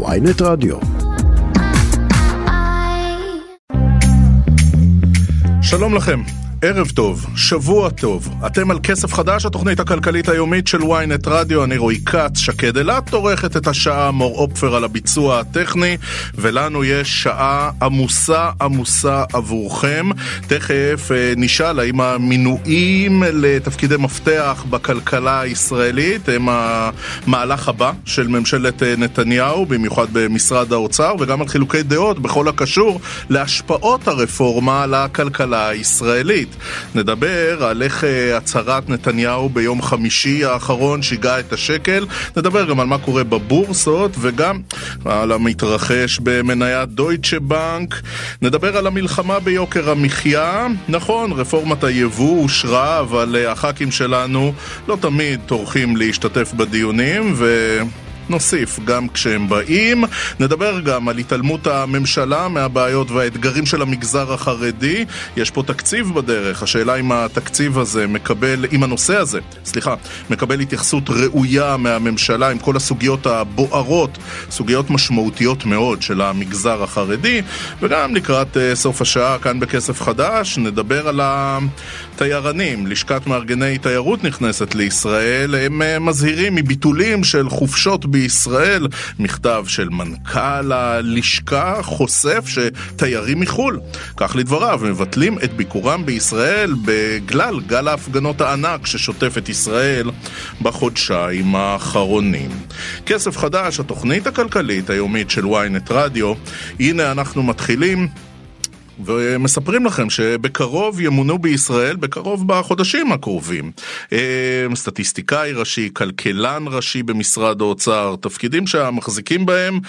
ויינט רדיו. שלום לכם. ערב טוב, שבוע טוב. אתם על כסף חדש, התוכנית הכלכלית היומית של ynet רדיו, אני רועי כץ, שקד אילת עורכת את השעה, מור אופפר על הביצוע הטכני, ולנו יש שעה עמוסה עמוסה עבורכם. תכף אה, נשאל האם המינויים לתפקידי מפתח בכלכלה הישראלית הם המהלך הבא של ממשלת אה, נתניהו, במיוחד במשרד האוצר, וגם על חילוקי דעות בכל הקשור להשפעות הרפורמה על הכלכלה הישראלית. נדבר על איך אה, הצהרת נתניהו ביום חמישי האחרון שיגעה את השקל, נדבר גם על מה קורה בבורסות וגם על המתרחש במניית דויטשה בנק, נדבר על המלחמה ביוקר המחיה, נכון, רפורמת היבוא אושרה, אבל אה, הח"כים שלנו לא תמיד טורחים להשתתף בדיונים ו... נוסיף גם כשהם באים. נדבר גם על התעלמות הממשלה מהבעיות והאתגרים של המגזר החרדי. יש פה תקציב בדרך, השאלה אם התקציב הזה מקבל, אם הנושא הזה, סליחה, מקבל התייחסות ראויה מהממשלה עם כל הסוגיות הבוערות, סוגיות משמעותיות מאוד של המגזר החרדי, וגם לקראת uh, סוף השעה כאן בכסף חדש, נדבר על התיירנים. לשכת מארגני תיירות נכנסת לישראל, הם uh, מזהירים מביטולים של חופשות בישראל. מכתב של מנכ"ל הלשכה חושף שתיירים מחו"ל, כך לדבריו, מבטלים את ביקורם בישראל בגלל גל ההפגנות הענק ששוטף את ישראל בחודשיים האחרונים. כסף חדש, התוכנית הכלכלית היומית של ynet רדיו. הנה אנחנו מתחילים. ומספרים לכם שבקרוב ימונו בישראל, בקרוב בחודשים הקרובים, אה, סטטיסטיקאי ראשי, כלכלן ראשי במשרד האוצר, תפקידים שהמחזיקים בהם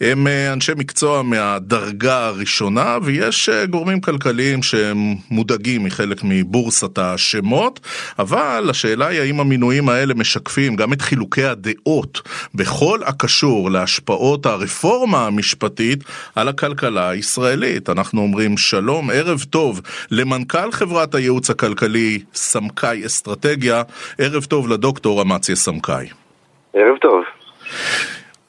הם אה, אנשי מקצוע מהדרגה הראשונה, ויש אה, גורמים כלכליים שהם מודאגים מחלק מבורסת השמות, אבל השאלה היא האם המינויים האלה משקפים גם את חילוקי הדעות בכל הקשור להשפעות הרפורמה המשפטית על הכלכלה הישראלית. אנחנו אומרים שלום, ערב טוב למנכ"ל חברת הייעוץ הכלכלי סמכאי אסטרטגיה, ערב טוב לדוקטור אמציה סמכאי. ערב טוב.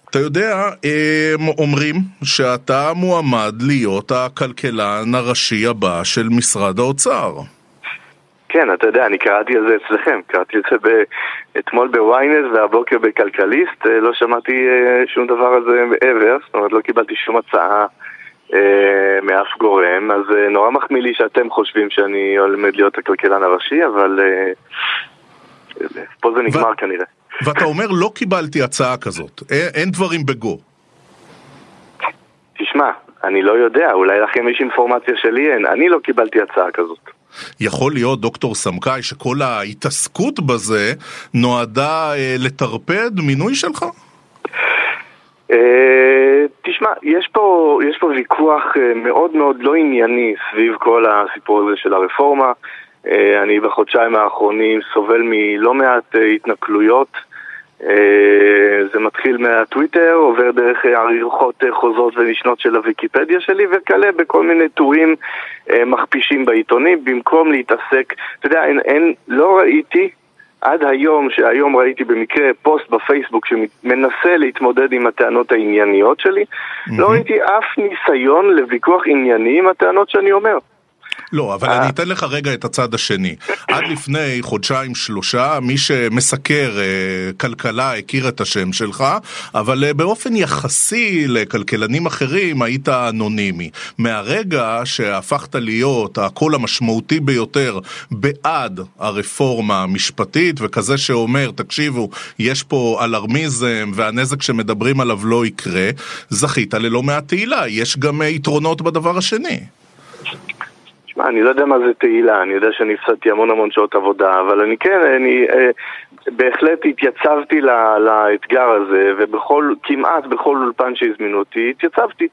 אתה יודע, הם אומרים שאתה מועמד להיות הכלכלן הראשי הבא של משרד האוצר. כן, אתה יודע, אני קראתי על זה אצלכם, קראתי את זה אתמול בוויינס והבוקר בכלכליסט, לא שמעתי אה, שום דבר על זה מעבר, זאת אומרת לא קיבלתי שום הצעה אה, מאף גורם, אז אה, נורא מחמיא לי שאתם חושבים שאני עומד להיות הכלכלן הראשי, אבל אה, פה זה נגמר ו... כנראה. ואתה אומר לא קיבלתי הצעה כזאת, אין, אין דברים בגו. תשמע, אני לא יודע, אולי לכם יש אינפורמציה שלי אין, אני לא קיבלתי הצעה כזאת. יכול להיות, דוקטור סמכאי, שכל ההתעסקות בזה נועדה אה, לטרפד מינוי שלך? אה, תשמע, יש פה, יש פה ויכוח אה, מאוד מאוד לא ענייני סביב כל הסיפור הזה של הרפורמה. אה, אני בחודשיים האחרונים סובל מלא מעט התנכלויות. זה מתחיל מהטוויטר, עובר דרך עריכות חוזרות ונשנות של הוויקיפדיה שלי וכלה בכל מיני טורים מכפישים בעיתונים במקום להתעסק, אתה יודע, אין, אין, לא ראיתי עד היום, שהיום ראיתי במקרה פוסט בפייסבוק שמנסה להתמודד עם הטענות הענייניות שלי, mm-hmm. לא ראיתי אף ניסיון לוויכוח ענייני עם הטענות שאני אומר. לא, אבל אני אתן לך רגע את הצד השני. עד לפני חודשיים שלושה, מי שמסקר אה, כלכלה הכיר את השם שלך, אבל אה, באופן יחסי לכלכלנים אחרים היית אנונימי. מהרגע שהפכת להיות הקול המשמעותי ביותר בעד הרפורמה המשפטית, וכזה שאומר, תקשיבו, יש פה אלרמיזם והנזק שמדברים עליו לא יקרה, זכית ללא מעט תהילה. יש גם אה, יתרונות בדבר השני. תשמע, אני לא יודע מה זה תהילה, אני יודע שאני הפסדתי המון המון שעות עבודה, אבל אני כן, אני אה, בהחלט התייצבתי לה, לאתגר הזה, ובכל, כמעט בכל אולפן שהזמינו אותי, התייצבתי.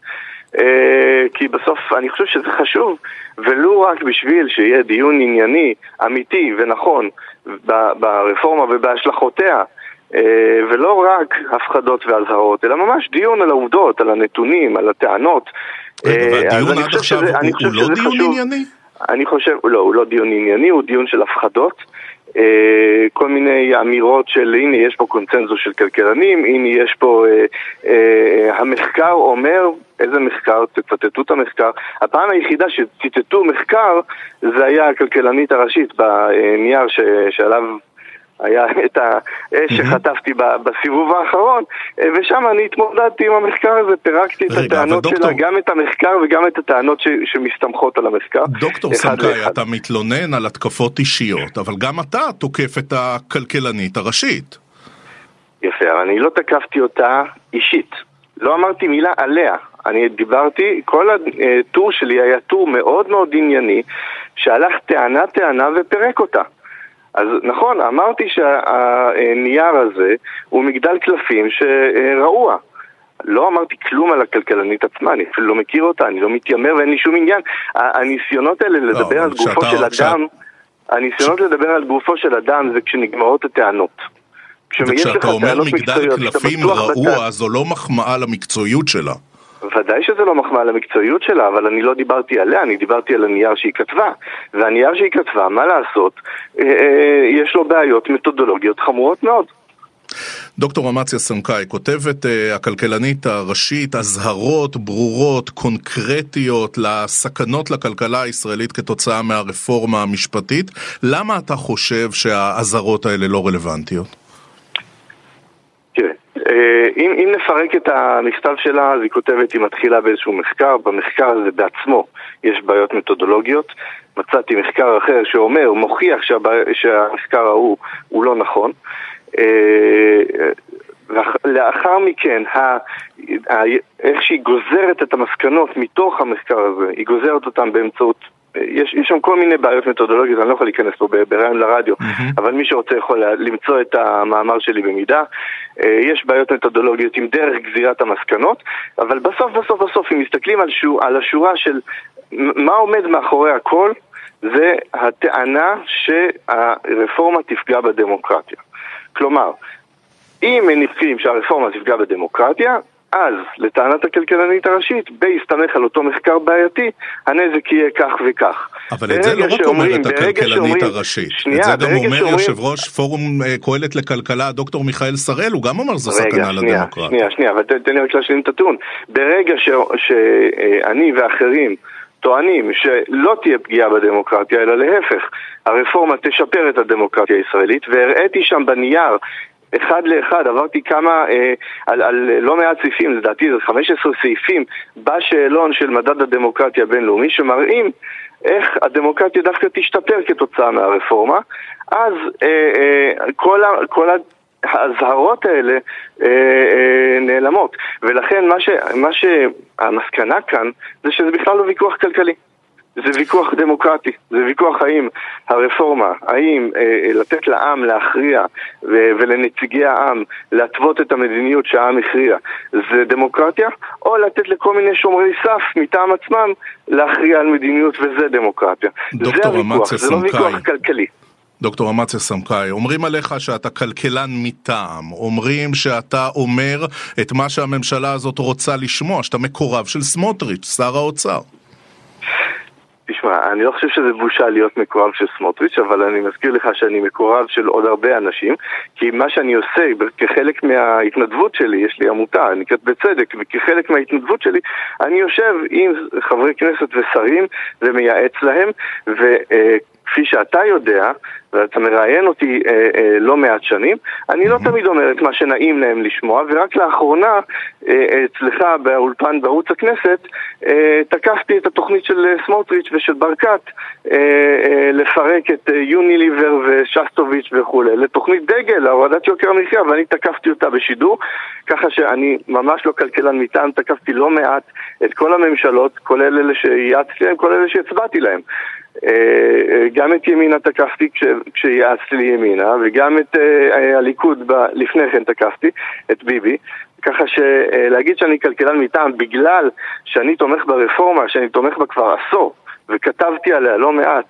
אה, כי בסוף אני חושב שזה חשוב, ולו רק בשביל שיהיה דיון ענייני, אמיתי ונכון ברפורמה ובהשלכותיה. אה, ולא רק הפחדות ואזהרות, אלא ממש דיון על העובדות, על הנתונים, על הטענות. והדיון עד עכשיו הוא לא דיון ענייני? אני חושב, לא, הוא לא דיון ענייני, הוא דיון של הפחדות. אה, כל מיני אמירות של הנה יש פה קונצנזוס של כלכלנים, הנה יש פה, אה, אה, המחקר אומר, איזה מחקר? תצטטו את המחקר. הפעם היחידה שציטטו מחקר זה היה הכלכלנית הראשית בנייר ש, שעליו היה את האש שחטפתי בסיבוב האחרון, אה, ושם אני התמודדתי עם המחקר הזה, פירקתי את הטענות שלה, גם את המחקר וגם את הטענות ש, שמסתמכות על המחקר. דוקטור סמכאי, אתה מתלונן על התקפות אישיות, אבל גם אתה תוקף את הכלכלנית הראשית. יפה, אבל אני לא תקפתי אותה אישית. לא אמרתי מילה עליה. אני דיברתי, כל הטור שלי היה טור מאוד מאוד ענייני, שהלך טענה-טענה ופירק אותה. אז נכון, אמרתי שהנייר הזה הוא מגדל קלפים שרעוע. לא אמרתי כלום על הכלכלנית עצמה, אני אפילו לא מכיר אותה, אני לא מתיימר ואין לי שום עניין. הניסיונות האלה לא, לדבר על גופו של אדם, הניסיונות לדבר על גופו של אדם זה כשנגמרות הטענות. וכשאתה אומר מגדל קלפים רעוע, זו לא מחמאה למקצועיות שלה. ודאי שזה לא מחמאה למקצועיות שלה, אבל אני לא דיברתי עליה, אני דיברתי על הנייר שהיא כתבה. והנייר שהיא כתבה, מה לעשות, אה, אה, יש לו בעיות מתודולוגיות חמורות מאוד. דוקטור אמציה סמכאי, כותבת uh, הכלכלנית הראשית אזהרות ברורות, קונקרטיות לסכנות לכלכלה הישראלית כתוצאה מהרפורמה המשפטית. למה אתה חושב שהאזהרות האלה לא רלוונטיות? אה, אם, אם נפרק את המכתב שלה, אז היא כותבת, היא מתחילה באיזשהו מחקר, במחקר הזה בעצמו יש בעיות מתודולוגיות. מצאתי מחקר אחר שאומר, מוכיח שהבע... שהמחקר ההוא הוא לא נכון. אה, לאחר מכן, ה, ה, איך שהיא גוזרת את המסקנות מתוך המחקר הזה, היא גוזרת אותן באמצעות יש, יש שם כל מיני בעיות מתודולוגיות, אני לא יכול להיכנס פה בראיון לרדיו, mm-hmm. אבל מי שרוצה יכול למצוא את המאמר שלי במידה. אה, יש בעיות מתודולוגיות עם דרך גזירת המסקנות, אבל בסוף בסוף בסוף, אם מסתכלים על, שור, על השורה של מה עומד מאחורי הכל, זה הטענה שהרפורמה תפגע בדמוקרטיה. כלומר, אם מניחים שהרפורמה תפגע בדמוקרטיה, אז, לטענת הכלכלנית הראשית, בהסתמך על אותו מחקר בעייתי, הנזק יהיה כך וכך. אבל את זה לא רק אומרת הכלכלנית הראשית, שנייה, את זה גם אומר שאומרים... יושב ראש פורום אה, קהלת לכלכלה, דוקטור מיכאל שראל, הוא גם אומר שזו סכנה לדמוקרטיה. שנייה, שנייה, אבל תן לי רק להשלים את הטיעון. ברגע שאני ואחרים טוענים שלא תהיה פגיעה בדמוקרטיה, אלא להפך, הרפורמה תשפר את הדמוקרטיה הישראלית, והראיתי שם בנייר אחד לאחד, עברתי כמה, אה, על, על לא מעט סעיפים, לדעתי זה 15 סעיפים בשאלון של מדד הדמוקרטיה הבינלאומי, שמראים איך הדמוקרטיה דווקא תשתפר כתוצאה מהרפורמה. אז אה, אה, כל, ה, כל האזהרות האלה אה, אה, נעלמות. ולכן מה, ש, מה שהמסקנה כאן זה שזה בכלל לא ויכוח כלכלי. זה ויכוח דמוקרטי, זה ויכוח האם הרפורמה, האם אה, אה, לתת לעם להכריע ו- ולנציגי העם להתוות את המדיניות שהעם הכריע זה דמוקרטיה, או לתת לכל מיני שומרי סף מטעם עצמם להכריע על מדיניות וזה דמוקרטיה. זה הוויכוח, זה לא ויכוח כלכלי. דוקטור אמציה סמכאי, אומרים עליך שאתה כלכלן מטעם, אומרים שאתה אומר את מה שהממשלה הזאת רוצה לשמוע, שאתה מקורב של סמוטריץ', שר האוצר. תשמע, אני לא חושב שזה בושה להיות מקורב של סמוטריץ', אבל אני מזכיר לך שאני מקורב של עוד הרבה אנשים, כי מה שאני עושה, כחלק מההתנדבות שלי, יש לי עמותה, נקראת בצדק, וכחלק מההתנדבות שלי, אני יושב עם חברי כנסת ושרים ומייעץ להם, ו... כפי שאתה יודע, ואתה מראיין אותי אה, אה, לא מעט שנים, אני לא תמיד אומר את מה שנעים להם לשמוע, ורק לאחרונה, אה, אצלך באולפן בערוץ הכנסת, אה, תקפתי את התוכנית של אה, סמוטריץ' ושל ברקת אה, אה, לפרק את אה, יוניליבר ושסטוביץ' וכולי, לתוכנית דגל, להורדת יוקר המחיה, ואני תקפתי אותה בשידור, ככה שאני ממש לא כלכלן מטעם, תקפתי לא מעט את כל הממשלות, כולל אלה שיעצתי להם, כולל אלה שהצבעתי להם. אה, אה, גם את ימינה תקפתי כשיעצתי לי ימינה, וגם את אה, הליכוד לפני כן תקפתי, את ביבי. ככה שלהגיד שאני כלכלן מטעם בגלל שאני תומך ברפורמה, שאני תומך בה כבר עשור, וכתבתי עליה לא מעט,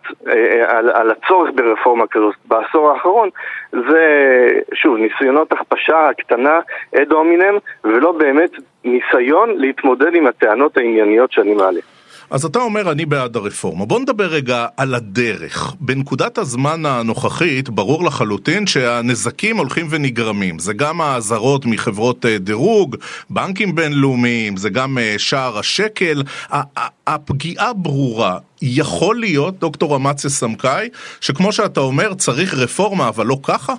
על, על הצורך ברפורמה כזאת בעשור האחרון, זה, שוב, ניסיונות הכפשה קטנה, אד הומינם, ולא באמת ניסיון להתמודד עם הטענות הענייניות שאני מעלה. אז אתה אומר אני בעד הרפורמה. בוא נדבר רגע על הדרך. בנקודת הזמן הנוכחית ברור לחלוטין שהנזקים הולכים ונגרמים. זה גם האזהרות מחברות אה, דירוג, בנקים בינלאומיים, זה גם אה, שער השקל. הפגיעה ברורה. יכול להיות, דוקטור אמציה סמכאי, שכמו שאתה אומר, צריך רפורמה, אבל לא ככה?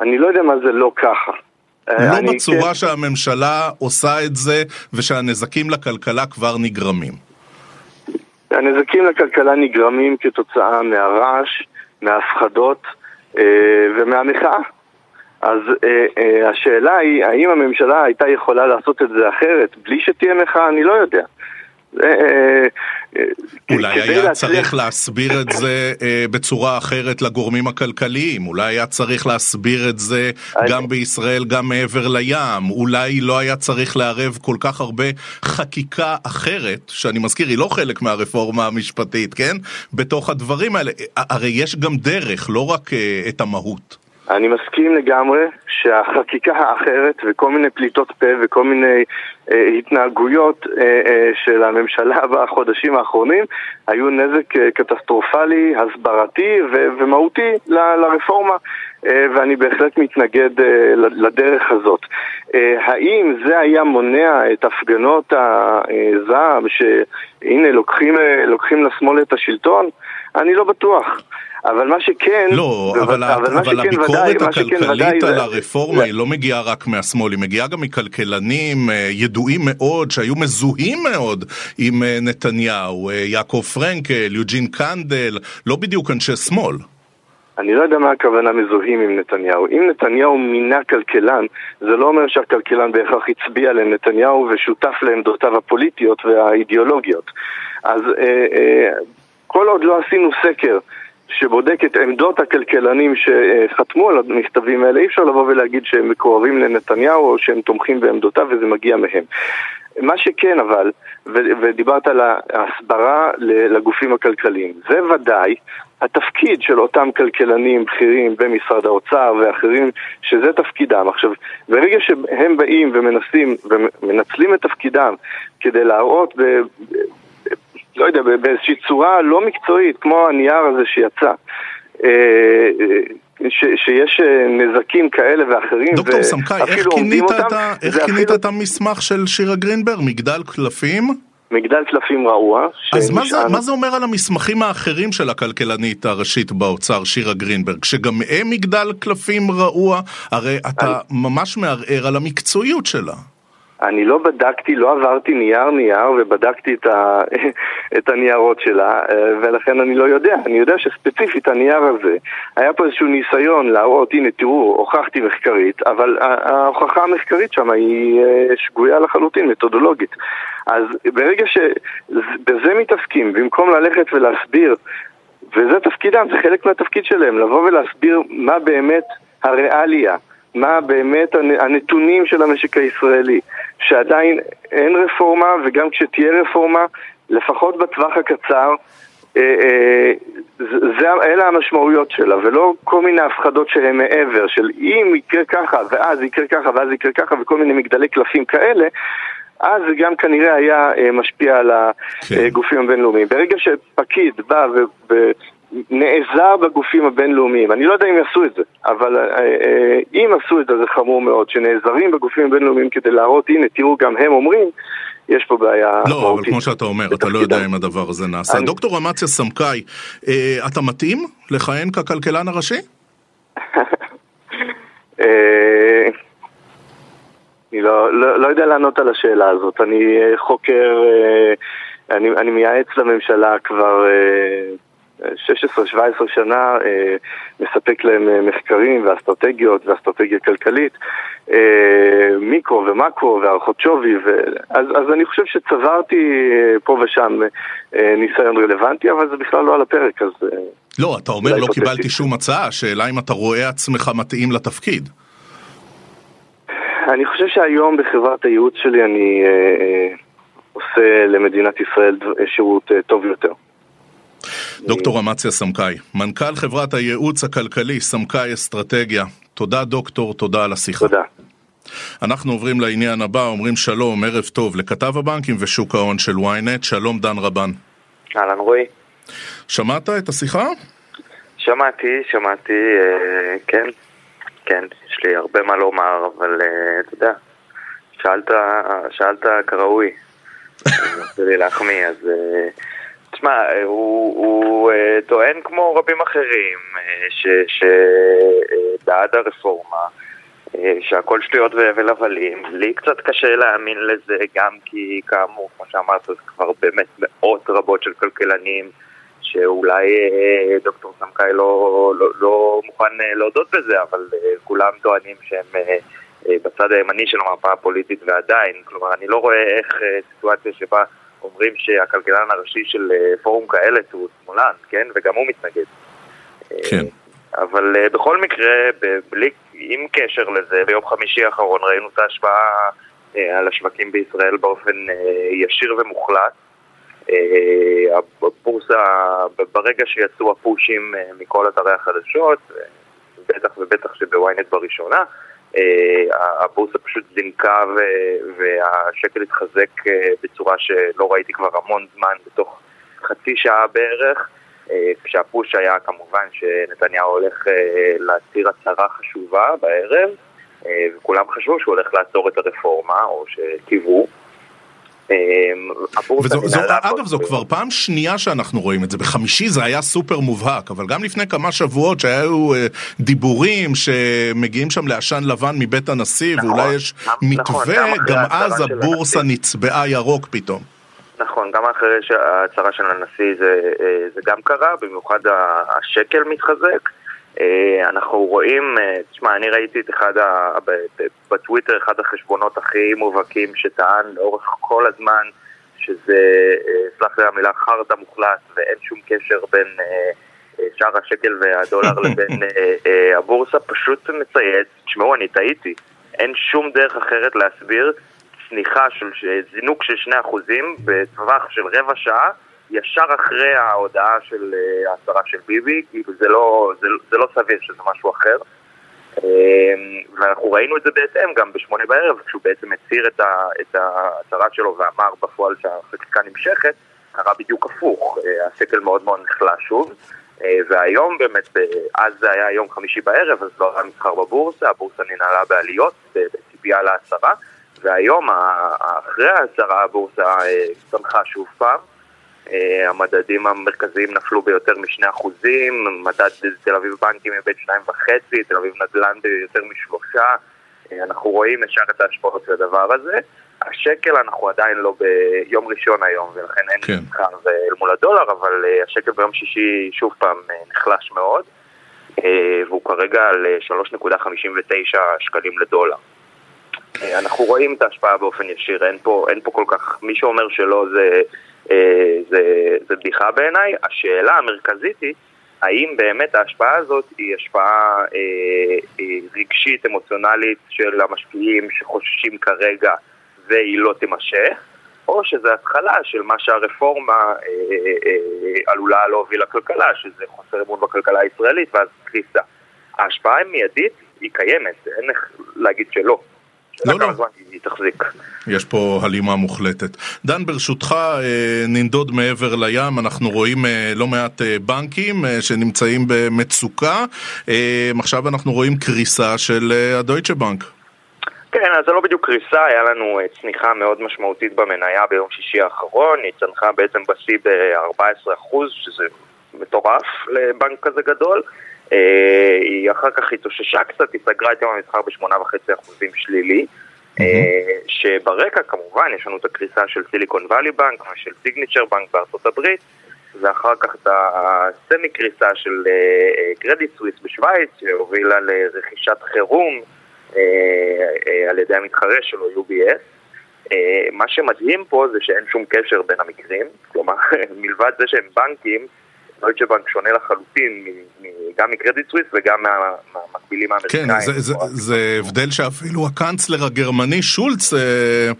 אני לא יודע מה זה לא ככה. לא בצורה כן... שהממשלה עושה את זה ושהנזקים לכלכלה כבר נגרמים. הנזקים לכלכלה נגרמים כתוצאה מהרעש, מההפחדות אה, ומהמחאה. אז אה, אה, השאלה היא, האם הממשלה הייתה יכולה לעשות את זה אחרת בלי שתהיה מחאה? אני לא יודע. אה, אה, אה, אולי היה להצליח... צריך להסביר את זה בצורה אחרת לגורמים הכלכליים, אולי היה צריך להסביר את זה גם בישראל, גם מעבר לים, אולי לא היה צריך לערב כל כך הרבה חקיקה אחרת, שאני מזכיר, היא לא חלק מהרפורמה המשפטית, כן? בתוך הדברים האלה. הרי יש גם דרך, לא רק את המהות. אני מסכים לגמרי שהחקיקה האחרת וכל מיני פליטות פה וכל מיני אה, התנהגויות אה, אה, של הממשלה בחודשים האחרונים היו נזק אה, קטסטרופלי, הסברתי ו- ומהותי ל- לרפורמה אה, ואני בהחלט מתנגד אה, לדרך הזאת. אה, האם זה היה מונע את הפגנות הזעם שהנה לוקחים, אה, לוקחים לשמאל את השלטון? אני לא בטוח. אבל מה שכן... לא, אבל, אבל, אבל הביקורת הכלכלית על הרפורמה היא לא מגיעה רק מהשמאל, היא מגיעה גם מכלכלנים אה, ידועים מאוד, שהיו מזוהים מאוד עם אה, נתניהו, אה, יעקב פרנקל, יוג'ין קנדל, לא בדיוק אנשי שמאל. אני לא יודע מה הכוונה מזוהים עם נתניהו. אם נתניהו מינה כלכלן, זה לא אומר שהכלכלן בהכרח הצביע לנתניהו ושותף לעמדותיו הפוליטיות והאידיאולוגיות. אז אה, אה, כל עוד לא עשינו סקר שבודק את עמדות הכלכלנים שחתמו על המכתבים האלה, אי אפשר לבוא ולהגיד שהם מקורבים לנתניהו או שהם תומכים בעמדותיו וזה מגיע מהם. מה שכן אבל, ודיברת על ההסברה לגופים הכלכליים, זה ודאי התפקיד של אותם כלכלנים בכירים במשרד האוצר ואחרים, שזה תפקידם. עכשיו, ברגע שהם באים ומנסים ומנצלים את תפקידם כדי להראות לא יודע, באיזושהי צורה לא מקצועית, כמו הנייר הזה שיצא. אה, אה, ש, שיש אה, נזקים כאלה ואחרים, דוקטור סמכאי, איך כינית, אותם, את, ה, איך כינית אפילו... את המסמך של שירה גרינברג? מגדל קלפים? מגדל קלפים רעוע. אז מה זה, מה זה אומר על המסמכים האחרים של הכלכלנית הראשית באוצר, שירה גרינברג? שגם הם מגדל קלפים רעוע? הרי אתה אני... ממש מערער על המקצועיות שלה. אני לא בדקתי, לא עברתי נייר-נייר ובדקתי את, ה, את הניירות שלה, אה, ולכן אני לא יודע. אני יודע שספציפית הנייר הזה, היה פה איזשהו ניסיון להראות, הנה תראו, הוכחתי מחקרית, אבל ההוכחה המחקרית שם היא אה, שגויה לחלוטין, מתודולוגית. אז ברגע שבזה מתעסקים, במקום ללכת ולהסביר, וזה תפקידם, זה חלק מהתפקיד שלהם, לבוא ולהסביר מה באמת הריאליה. מה באמת הנתונים של המשק הישראלי, שעדיין אין רפורמה וגם כשתהיה רפורמה, לפחות בטווח הקצר, אה, אה, זה, אלה המשמעויות שלה, ולא כל מיני הפחדות שהן מעבר, של אם יקרה ככה, ואז יקרה ככה, ואז יקרה ככה, וכל מיני מגדלי קלפים כאלה, אז זה גם כנראה היה אה, משפיע על כן. הגופים הבינלאומיים. ברגע שפקיד בא נעזר בגופים הבינלאומיים. אני לא יודע אם יעשו את זה, אבל אה, אה, אם עשו את זה זה חמור מאוד, שנעזרים בגופים הבינלאומיים כדי להראות, הנה תראו גם הם אומרים, יש פה בעיה לא, אבל כמו שאתה אומר, אתה לא יודע אם הדבר הזה נעשה. דוקטור אמציה סמכאי, אה, אתה מתאים לכהן ככלכלן הראשי? אני לא, לא, לא יודע לענות על השאלה הזאת. אני חוקר, אני, אני מייעץ לממשלה כבר 16-17 שנה אה, מספק להם אה, מחקרים ואסטרטגיות ואסטרטגיה כלכלית, אה, מיקרו ומקרו והערכות שווי, ו... אז, אז אני חושב שצברתי פה ושם ניסיון רלוונטי, אבל זה בכלל לא על הפרק, אז... לא, אתה אומר לא קיבלתי שום הצעה, השאלה אם אתה רואה עצמך מתאים לתפקיד. אני חושב שהיום בחברת הייעוץ שלי אני עושה למדינת ישראל שירות טוב יותר. דוקטור אמציה סמכאי, מנכ"ל חברת הייעוץ הכלכלי סמכאי אסטרטגיה. תודה דוקטור, תודה על השיחה. תודה. אנחנו עוברים לעניין הבא, אומרים שלום, ערב טוב, לכתב הבנקים ושוק ההון של ynet, שלום דן רבן. אהלן רועי. שמעת את השיחה? שמעתי, שמעתי, אה, כן, כן, יש לי הרבה מה לומר, אבל אה, אתה יודע, שאלת, שאלת כראוי. אני רוצה לי להחמיא, אז... אה, תשמע, אה, הוא, הוא אה, טוען כמו רבים אחרים אה, שבעד הרפורמה, אה, שהכל שטויות והבל הבלים. לי קצת קשה להאמין לזה, גם כי כאמור, כמו שאמרת, זה כבר באמת מאות רבות של כלכלנים, שאולי אה, דוקטור סמכאי לא, לא, לא מוכן אה, להודות בזה, אבל אה, כולם טוענים שהם אה, אה, בצד הימני של המפה הפוליטית ועדיין. כלומר, אני לא רואה איך אה, סיטואציה שבה אומרים שהכלכלן הראשי של אה, פורום כאלה הוא שמאלן, כן? וגם הוא מתנגד. כן. אבל uh, בכל מקרה, בלי, עם קשר לזה, ביום חמישי האחרון ראינו את ההשפעה על השווקים בישראל באופן ישיר ומוחלט. הבורסה, ברגע שיצאו הפושים מכל אתרי החדשות, בטח ובטח שבוויינט בראשונה, הבורסה פשוט זינקה והשקל התחזק uh, בצורה שלא ראיתי כבר המון זמן, בתוך חצי שעה בערך. כשהפוש היה כמובן שנתניהו הולך להצהיר הצהרה חשובה בערב, וכולם חשבו שהוא הולך לעצור את הרפורמה, או שקיוו. וזו, זו, אגב, זו כבר פעם שנייה שאנחנו רואים את זה. בחמישי זה היה סופר מובהק, אבל גם לפני כמה שבועות שהיו דיבורים שמגיעים שם לעשן לבן מבית הנשיא, נכון, ואולי יש נכון, מתווה, גם, גם אז הבורסה נצבעה ירוק פתאום. נכון, גם אחרי ההצהרה של הנשיא זה, זה גם קרה, במיוחד השקל מתחזק. אנחנו רואים, תשמע, אני ראיתי את אחד, ה, בטוויטר, אחד החשבונות הכי מובהקים שטען לאורך כל הזמן שזה, סלח לי המילה, חרטא מוחלט ואין שום קשר בין שער השקל והדולר לבין הבורסה, פשוט מצייץ, תשמעו, אני טעיתי, אין שום דרך אחרת להסביר צניחה של זינוק של 2% בטווח של רבע שעה ישר אחרי ההודעה של ההצהרה של ביבי, כאילו זה לא, זה, זה לא סביר שזה משהו אחר. ואנחנו ראינו את זה בהתאם גם בשמונה בערב, כשהוא בעצם הצהיר את, ההצהרה שלו ואמר בפועל שהחקיקה נמשכת, קרה בדיוק הפוך, השקל מאוד מאוד נחלש שוב. והיום באמת, אז זה היה יום חמישי בערב, אז לא היה מסחר בבורסה, הבורסה ננעלה בעליות, בציפייה להצהרה. והיום, אחרי ההצהרה, הבורסה צמחה שוב פעם. המדדים המרכזיים נפלו ביותר משני אחוזים, מדד תל אביב בנקים איבד שניים וחצי, תל אביב נדל"ן ביותר משלושה. אנחנו רואים ישר את ההשפעות של הדבר הזה. השקל אנחנו עדיין לא ביום ראשון היום, ולכן אין כן. מסחר אל מול הדולר, אבל השקל ביום שישי שוב פעם נחלש מאוד, והוא כרגע על 3.59 שקלים לדולר. אנחנו רואים את ההשפעה באופן ישיר, אין פה, אין פה כל כך, מי שאומר שלא זה, זה, זה בדיחה בעיניי. השאלה המרכזית היא, האם באמת ההשפעה הזאת היא השפעה אה, אה, רגשית, אמוציונלית של המשקיעים שחוששים כרגע והיא לא תימשך, או שזה התחלה של מה שהרפורמה אה, אה, עלולה להוביל לכלכלה, שזה חוסר אמון בכלכלה הישראלית ואז קריסה. ההשפעה היא מיידית, היא קיימת, אין איך להגיד שלא. לא, לא. יש פה הלימה מוחלטת. דן, ברשותך, ננדוד מעבר לים, אנחנו רואים לא מעט בנקים שנמצאים במצוקה. עכשיו אנחנו רואים קריסה של הדויטשה בנק. כן, אז זה לא בדיוק קריסה, היה לנו צניחה מאוד משמעותית במניה ביום שישי האחרון, היא צנחה בעצם בשיא ב-14%, שזה מטורף לבנק כזה גדול. היא אחר כך התאוששה קצת, היא סגרה את יום המסחר ב-8.5% שלילי. שברקע כמובן יש לנו את הקריסה של סיליקון וואלי בנק ושל סיגניצ'ר בנק בארצות הברית ואחר כך את הסמי קריסה של קרדיט סוויס בשוויץ שהובילה לרכישת חירום על ידי המתחרה שלו UBS מה שמדהים פה זה שאין שום קשר בין המקרים כלומר מלבד זה שהם בנקים דויטשה בנק שונה לחלוטין גם מקרדיט סוויס וגם מהמקבילים האמריקאים. כן, זה, זה, זה הבדל שאפילו הקאנצלר הגרמני שולץ אה,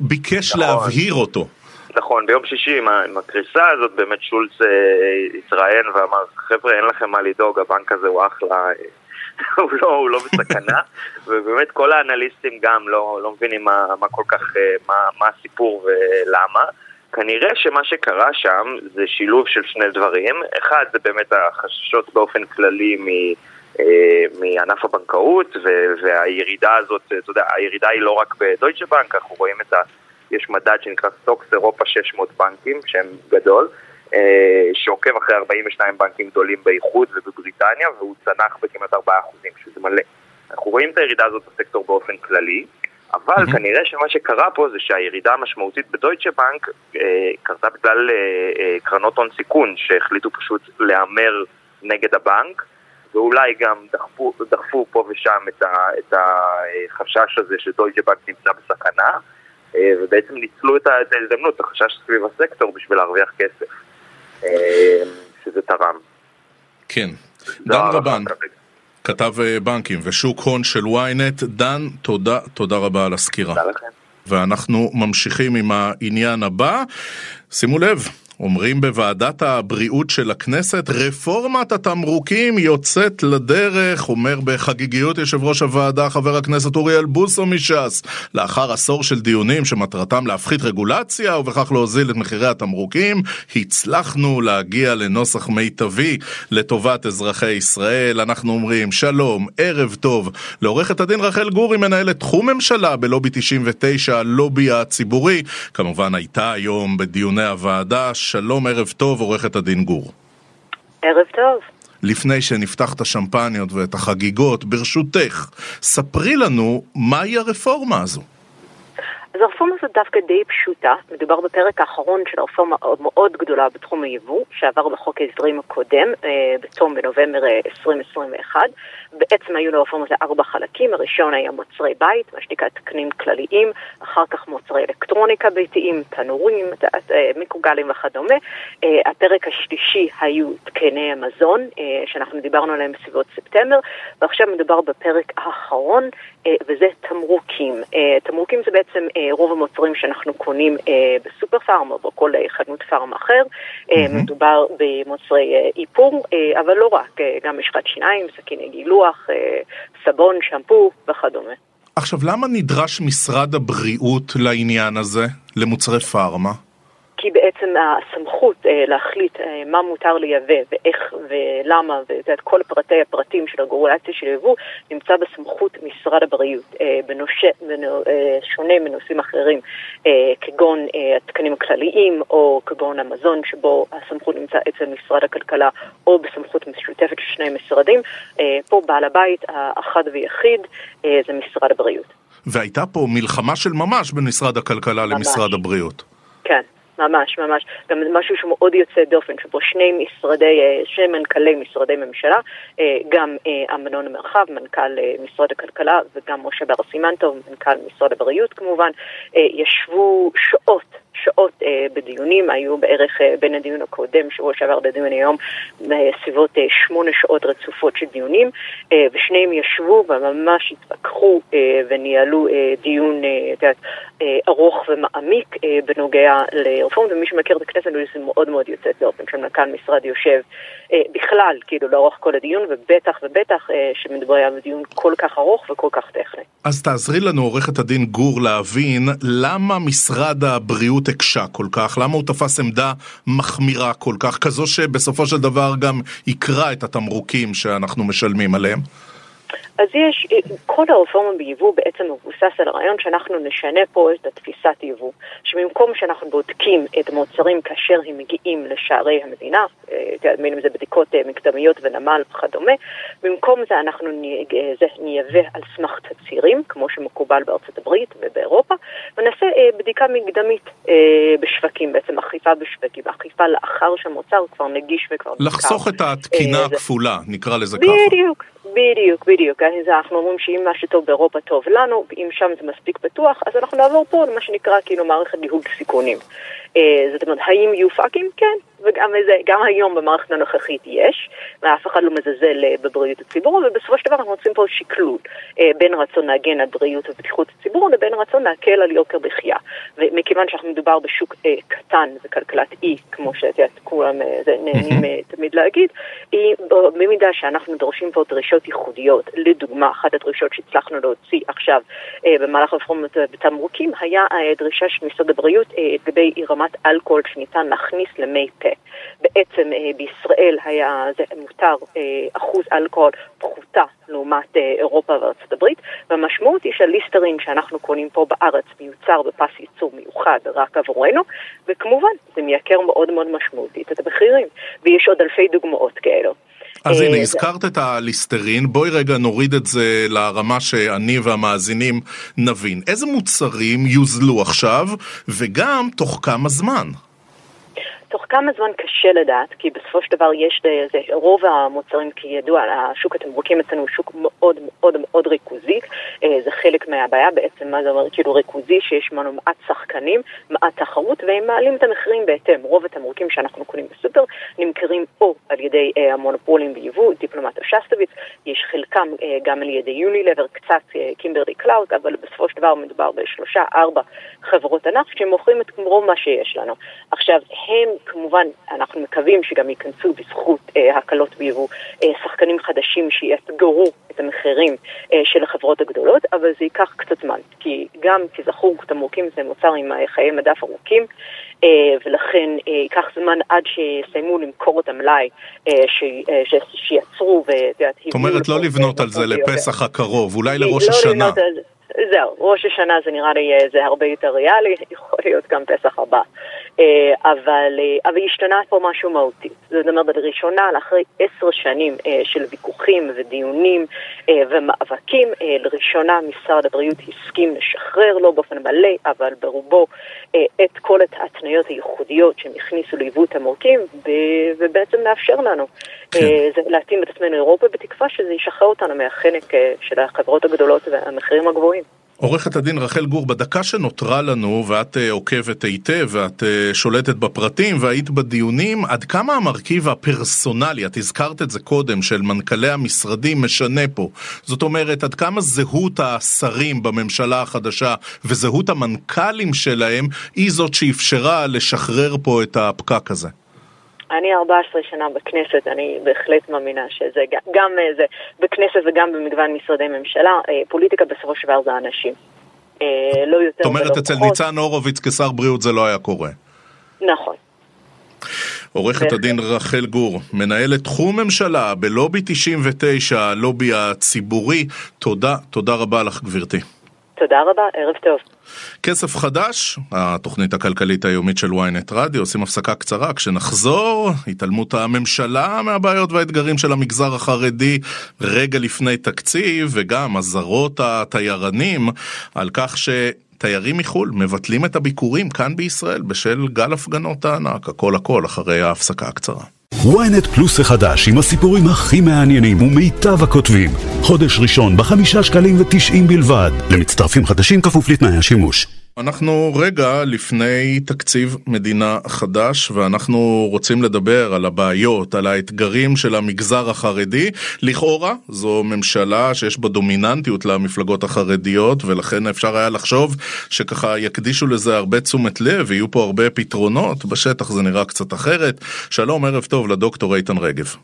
ביקש נכון. להבהיר אותו. נכון, ביום שישי עם, עם הקריסה הזאת באמת שולץ אה, התראיין ואמר חבר'ה אין לכם מה לדאוג, הבנק הזה הוא אחלה, הוא, לא, הוא לא בסכנה, ובאמת כל האנליסטים גם לא, לא מבינים מה, מה כל כך, מה, מה הסיפור ולמה. כנראה שמה שקרה שם זה שילוב של שני דברים. אחד, זה באמת החששות באופן כללי מ... אה, מענף הבנקאות, והירידה הזאת, אתה יודע, הירידה היא לא רק בדויטשה בנק, אנחנו רואים את ה... יש מדד שנקרא סטוקס אירופה 600 בנקים, שהם גדול, אה, שעוקב אחרי 42 בנקים גדולים באיחוד ובבריטניה, והוא צנח בכמעט 4%, שזה מלא. אנחנו רואים את הירידה הזאת בסקטור באופן כללי, אבל mm-hmm. כנראה שמה שקרה פה זה שהירידה המשמעותית בדויטשה בנק אה, קרתה בגלל אה, אה, קרנות הון סיכון שהחליטו פשוט להמר נגד הבנק ואולי גם דחפו, דחפו פה ושם את, ה, את החשש הזה שדויטשה בנק נמצא בסכנה אה, ובעצם ניצלו את ההזדמנות, את החשש סביב הסקטור בשביל להרוויח כסף אה, שזה תרם. כן. דן רבן. כתב אה, בנקים ושוק הון של ynet. דן, תודה, תודה רבה על הסקירה. תודה לכם. ואנחנו ממשיכים עם העניין הבא. שימו לב, אומרים בוועדת הבריאות של הכנסת, רפורמת התמרוקים יוצאת לדרך, אומר בחגיגיות יושב ראש הוועדה חבר הכנסת אוריאל בוסו מש"ס, לאחר עשור של דיונים שמטרתם להפחית רגולציה ובכך להוזיל את מחירי התמרוקים, הצלחנו להגיע לנוסח מיטבי לטובת אזרחי ישראל. אנחנו אומרים שלום, ערב טוב, לעורכת הדין רחל גורי, מנהלת תחום ממשלה בלובי 99, הלובי הציבורי, כמובן הייתה היום בדיוני הוועדה. שלום, ערב טוב, עורכת הדין גור. ערב טוב. לפני שנפתח את השמפניות ואת החגיגות, ברשותך, ספרי לנו מהי הרפורמה הזו. אז הרפורמה הזאת דווקא די פשוטה, מדובר בפרק האחרון של הרפורמה מאוד גדולה בתחום היבוא, שעבר בחוק ההסדרים הקודם, אה, בתום בנובמבר 2021. אה, בעצם היו לרפורמה הזה ארבע חלקים, הראשון היה מוצרי בית, מה שנקרא תקנים כלליים, אחר כך מוצרי אלקטרוניקה ביתיים, תנורים, אה, מיקרוגלים וכדומה. הפרק השלישי היו תקני המזון, שאנחנו דיברנו עליהם בסביבות ספטמבר, ועכשיו מדובר בפרק האחרון, וזה תמרוקים. תמרוקים זה בעצם רוב המוצרים שאנחנו קונים אה, בסופר פארם או בכל אה, חנות פארם אחר. Mm-hmm. מדובר במוצרי אה, איפור, אה, אבל לא רק, אה, גם משחת שיניים, סכיני גילוח, אה, סבון, שמפו וכדומה. עכשיו, למה נדרש משרד הבריאות לעניין הזה, למוצרי פארמה? כי בעצם הסמכות אה, להחליט אה, מה מותר לייבא ואיך ולמה ואת כל פרטי הפרטים של הרגולציה של יבוא נמצא בסמכות משרד הבריאות, אה, בנושה, בנו, אה, שונה מנושאים אחרים אה, כגון אה, התקנים הכלליים או כגון המזון שבו הסמכות נמצא אצל משרד הכלכלה או בסמכות משותפת של שני משרדים. אה, פה בעל הבית האחד ויחיד אה, זה משרד הבריאות. והייתה פה מלחמה של ממש בין משרד הכלכלה ממש. למשרד הבריאות. כן. ממש, ממש. גם משהו שהוא מאוד יוצא דופן, שבו שני משרדי, אה, שני מנכ"לי משרדי ממשלה, אה, גם אה, אמנון מרחב, מנכ"ל משרד הכלכלה, וגם משה בר סימנטוב, מנכ"ל משרד הבריאות כמובן, ישבו שעות שעות אה, בדיונים, היו בערך אה, בין הדיון הקודם, שבוע שעבר לדיון היום, בסביבות אה, שמונה שעות רצופות של דיונים, אה, ושניהם ישבו וממש התווכחו אה, וניהלו אה, דיון, אה, את אה, ארוך ומעמיק אה, בנוגע לרפורמה, ומי שמכיר את הכנסת זה מאוד מאוד יוצא דופן, שמנכ"ל משרד יושב אה, בכלל, כאילו לאורך כל הדיון, ובטח ובטח אה, שמדובר היה בדיון כל כך ארוך וכל כך טכני. אז תעזרי לנו, עורכת הדין גור, להבין למה משרד הבריאות הקשה כל כך, למה הוא תפס עמדה מחמירה כל כך, כזו שבסופו של דבר גם יקרה את התמרוקים שאנחנו משלמים עליהם? אז יש, כל הרפורמה ביבוא בעצם מבוסס על הרעיון שאנחנו נשנה פה את התפיסת יבוא, שבמקום שאנחנו בודקים את המוצרים כאשר הם מגיעים לשערי המדינה, אה, בין אם זה בדיקות אה, מקדמיות ונמל וכדומה, במקום זה אנחנו אה, נייבא על סמך תצהירים, כמו שמקובל בארצות הברית ובאירופה, ונעשה בדיקה מקדמית בשווקים, בעצם אכיפה בשווקים, אכיפה לאחר שהמוצר כבר נגיש וכבר... לחסוך את התקינה הכפולה, נקרא לזה ככה. בדיוק. בדיוק, בדיוק. אז אנחנו אומרים שאם מה שטוב באירופה טוב לנו, אם שם זה מספיק פתוח, אז אנחנו נעבור פה למה שנקרא כאילו מערכת ניהול סיכונים. אה, זאת אומרת, האם יהיו פאקים? כן, וגם זה, גם היום במערכת הנוכחית יש, ואף אחד לא מזלזל בבריאות הציבור, ובסופו של דבר אנחנו רוצים פה שקלול בין רצון להגן על בריאות ובטיחות הציבור לבין רצון להקל על יוקר מחיה. ומכיוון שאנחנו מדובר בשוק קטן וכלכלת אי, כמו שאת יודעת, כולם נהנים תמיד להגיד, היא במידה שאנחנו דורשים פה דרישות ייחודיות, לדוגמה, אחת הדרישות שהצלחנו להוציא עכשיו במהלך הרפורמות בתמרוקים היה דרישה של משרד הבריאות לגבי רמת אלכוהול שניתן להכניס למי פה. בעצם בישראל היה זה מותר אחוז אלכוהול פחותה לעומת אירופה וארצות הברית, והמשמעות היא שהליסטרין שאנחנו קונים פה בארץ מיוצר בפס ייצור מיוחד רק עבורנו, וכמובן זה מייקר מאוד מאוד משמעותית את המחירים, ויש עוד אלפי דוגמאות כאלו. אז הנה, הזכרת את הליסטרין, בואי רגע נוריד את זה לרמה שאני והמאזינים נבין. איזה מוצרים יוזלו עכשיו, וגם תוך כמה זמן? תוך כמה זמן קשה לדעת, כי בסופו של דבר יש, זה, רוב המוצרים, כידוע, השוק התמרוקים אצלנו הוא שוק מאוד מאוד מאוד ריכוזי, זה חלק מהבעיה. בעצם, מה זה אומר, כאילו ריכוזי, שיש לנו מעט שחקנים, מעט תחרות, והם מעלים את המחירים בהתאם. רוב התמרוקים שאנחנו קונים בסופר נמכרים או על ידי המונופולים ביבוא, דיפלומט או שסטוביץ, יש חלקם גם על ידי יונילבר, קצת קימברלי קלארק, אבל בסופו של דבר מדובר בשלושה, ארבע חברות ענף שמוכרים את רוב מה שיש לנו. עכשיו, הם כמובן, אנחנו מקווים שגם ייכנסו בזכות אה, הקלות ביבוא אה, שחקנים חדשים שיאתגרו את המחירים אה, של החברות הגדולות, אבל זה ייקח קצת זמן, כי גם, כזכור, תמרוקים זה מוצר עם חיי מדף ארוכים, אה, ולכן אה, ייקח זמן עד שיסיימו למכור את המלאי אה, ש, אה, ש, שיצרו זאת אומרת, לא לבנות על זה לפסח הקרוב, אולי לראש השנה. זהו, ראש השנה זה נראה לי זה הרבה יותר ריאלי, יכול להיות גם פסח הבא. אבל, אבל השתנה פה משהו מהותי. זאת אומרת, לראשונה, לאחרי עשר שנים של ויכוחים ודיונים ומאבקים, לראשונה משרד הבריאות הסכים לשחרר, לא באופן מלא, אבל ברובו, את כל ההתניות הייחודיות שהם הכניסו ליוו תמרוקים, ובעצם לאפשר לנו כן. להתאים את עצמנו לאירופה, בתקווה שזה ישחרר אותנו מהחנק של החברות הגדולות והמחירים הגבוהים. עורכת הדין רחל גור, בדקה שנותרה לנו, ואת uh, עוקבת היטב, ואת uh, שולטת בפרטים, והיית בדיונים, עד כמה המרכיב הפרסונלי, את הזכרת את זה קודם, של מנכ"לי המשרדים משנה פה. זאת אומרת, עד כמה זהות השרים בממשלה החדשה וזהות המנכ"לים שלהם, היא זאת שאפשרה לשחרר פה את הפקק הזה. אני 14 שנה בכנסת, אני בהחלט מאמינה שזה גם זה, בכנסת וגם במגוון משרדי ממשלה, פוליטיקה בסופו של דבר זה אנשים. לא יותר זאת אומרת, אצל ניצן הורוביץ כשר בריאות זה לא היה קורה. נכון. עורכת הדין רחל גור, מנהלת תחום ממשלה בלובי 99, הלובי הציבורי, תודה, תודה רבה לך גברתי. תודה רבה, ערב טוב. כסף חדש, התוכנית הכלכלית היומית של ynet רדיו, עושים הפסקה קצרה, כשנחזור, התעלמות הממשלה מהבעיות והאתגרים של המגזר החרדי רגע לפני תקציב, וגם אזהרות התיירנים על כך ש... תיירים מחו"ל מבטלים את הביקורים כאן בישראל בשל גל הפגנות הענק, הכל הכל אחרי ההפסקה הקצרה. Ynet פלוס החדש עם הסיפורים הכי מעניינים ומיטב הכותבים. חודש ראשון בחמישה שקלים ותשעים בלבד. למצטרפים חדשים כפוף לתנאי השימוש. אנחנו רגע לפני תקציב מדינה חדש ואנחנו רוצים לדבר על הבעיות, על האתגרים של המגזר החרדי. לכאורה זו ממשלה שיש בה דומיננטיות למפלגות החרדיות ולכן אפשר היה לחשוב שככה יקדישו לזה הרבה תשומת לב ויהיו פה הרבה פתרונות. בשטח זה נראה קצת אחרת. שלום, ערב טוב לדוקטור איתן רגב.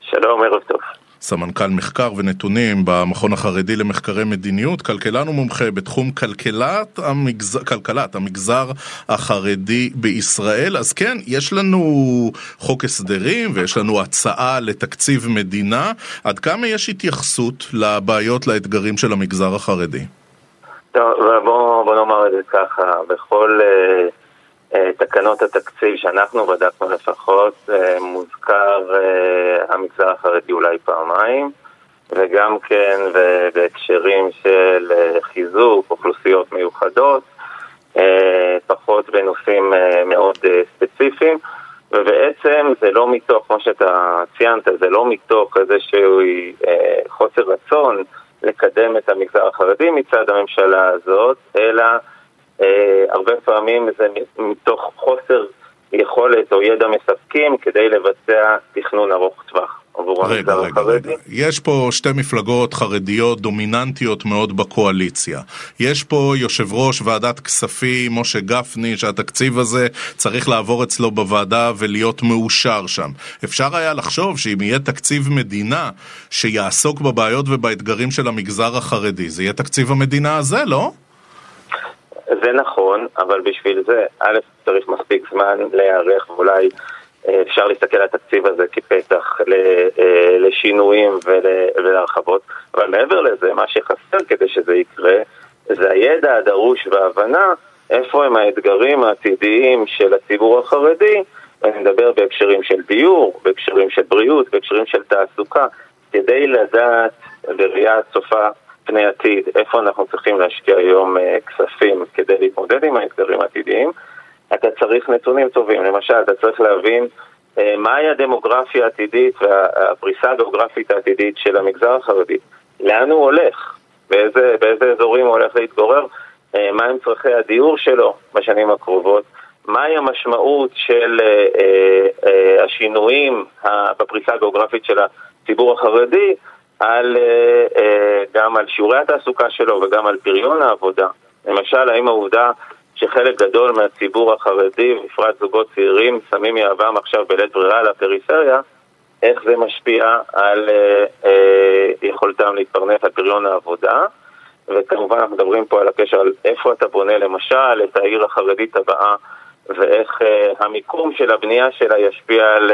שלום, ערב טוב. סמנכ"ל מחקר ונתונים במכון החרדי למחקרי מדיניות, כלכלן ומומחה בתחום כלכלת המגזר, כלכלת המגזר החרדי בישראל. אז כן, יש לנו חוק הסדרים ויש לנו הצעה לתקציב מדינה. עד כמה יש התייחסות לבעיות, לאתגרים של המגזר החרדי? טוב, בוא, בוא נאמר את זה ככה, בכל... Uh... תקנות התקציב שאנחנו בדקנו לפחות, מוזכר המגזר החרדי אולי פעמיים, וגם כן בהקשרים של חיזוק אוכלוסיות מיוחדות, פחות בנושאים מאוד ספציפיים, ובעצם זה לא מתוך, כמו שאתה ציינת, זה לא מתוך איזשהו חוסר רצון לקדם את המגזר החרדי מצד הממשלה הזאת, אלא הרבה פעמים זה מתוך חוסר יכולת או ידע מספקים כדי לבצע תכנון ארוך טווח. רגע, רגע. רגע. יש פה שתי מפלגות חרדיות דומיננטיות מאוד בקואליציה. יש פה יושב ראש ועדת כספים, משה גפני, שהתקציב הזה צריך לעבור אצלו בוועדה ולהיות מאושר שם. אפשר היה לחשוב שאם יהיה תקציב מדינה שיעסוק בבעיות ובאתגרים של המגזר החרדי, זה יהיה תקציב המדינה הזה, לא? זה נכון, אבל בשביל זה, א', צריך מספיק זמן להיערך, ואולי אה, אפשר להסתכל על התקציב הזה כפתח אה, לשינויים ול- ולהרחבות, אבל מעבר לזה, מה שחסר כדי שזה יקרה, זה הידע הדרוש וההבנה איפה הם האתגרים העתידיים של הציבור החרדי, ואני מדבר בהקשרים של דיור, בהקשרים של בריאות, בהקשרים של תעסוקה, כדי לדעת בראייה צופה פני עתיד, איפה אנחנו צריכים להשקיע היום אה, כספים כדי להתמודד עם האתגרים העתידיים, אתה צריך נתונים טובים. למשל, אתה צריך להבין אה, מהי הדמוגרפיה העתידית והפריסה הגיאוגרפית העתידית של המגזר החרדי. לאן הוא הולך? באיזה, באיזה אזורים הוא הולך להתגורר? אה, מהם צורכי הדיור שלו בשנים הקרובות? מהי המשמעות של השינויים בפריסה הגיאוגרפית של הציבור החרדי על, אה, אה, גם על שיעורי התעסוקה שלו וגם על פריון העבודה. למשל, האם העובדה שחלק גדול מהציבור החרדי, בפרט זוגות צעירים, שמים יהבם עכשיו בלית ברירה לפריפריה, איך זה משפיע על אה, יכולתם להתפרנס, על פריון העבודה. וכמובן אנחנו מדברים פה על הקשר על איפה אתה בונה למשל את העיר החרדית הבאה ואיך אה, המיקום של הבנייה שלה ישפיע על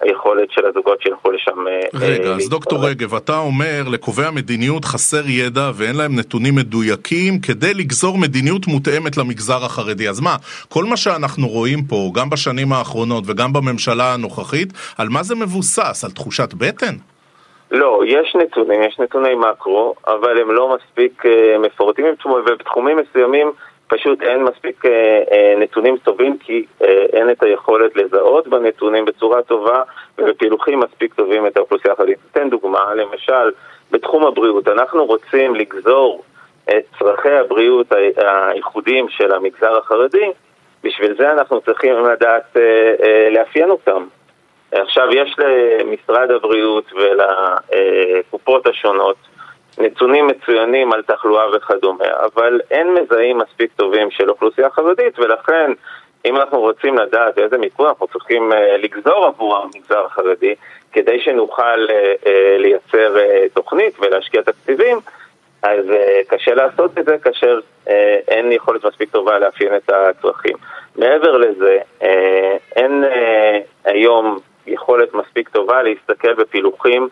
היכולת של הזוגות שילכו לשם. אה, רגע, אה, אז דוקטור להתפרנס. רגב, אתה אומר לקובעי המדיניות חסר ידע ואין להם נתונים מדויקים כדי לגזור מדיניות מותאמת למגזר החרדי. אז מה, כל מה שאנחנו רואים פה, גם בשנים האחרונות וגם בממשלה הנוכחית, על מה זה מבוסס? על תחושת בטן? לא, יש נתונים, יש נתוני מקרו, אבל הם לא מספיק אה, מפורטים, ובתחומים מסוימים פשוט אין מספיק אה, אה, נתונים טובים, כי אה, אין את היכולת לזהות בנתונים בצורה טובה ובפילוחים מספיק טובים את האוכלוסייה החרדית. אתן דוגמה, למשל, בתחום הבריאות, אנחנו רוצים לגזור את צרכי הבריאות הייחודיים של המגזר החרדי, בשביל זה אנחנו צריכים לדעת לאפיין אותם. עכשיו יש למשרד הבריאות ולקופות השונות נתונים מצוינים על תחלואה וכדומה, אבל אין מזהים מספיק טובים של אוכלוסייה חרדית, ולכן אם אנחנו רוצים לדעת איזה מיקום אנחנו צריכים אה, לגזור עבור המגזר החרדי, כדי שנוכל אה, אה, לייצר תוכנית ולהשקיע תקציבים, אז קשה לעשות את זה כאשר אין יכולת מספיק טובה לאפיין את הצרכים. מעבר לזה, אין היום יכולת מספיק טובה להסתכל בפילוחים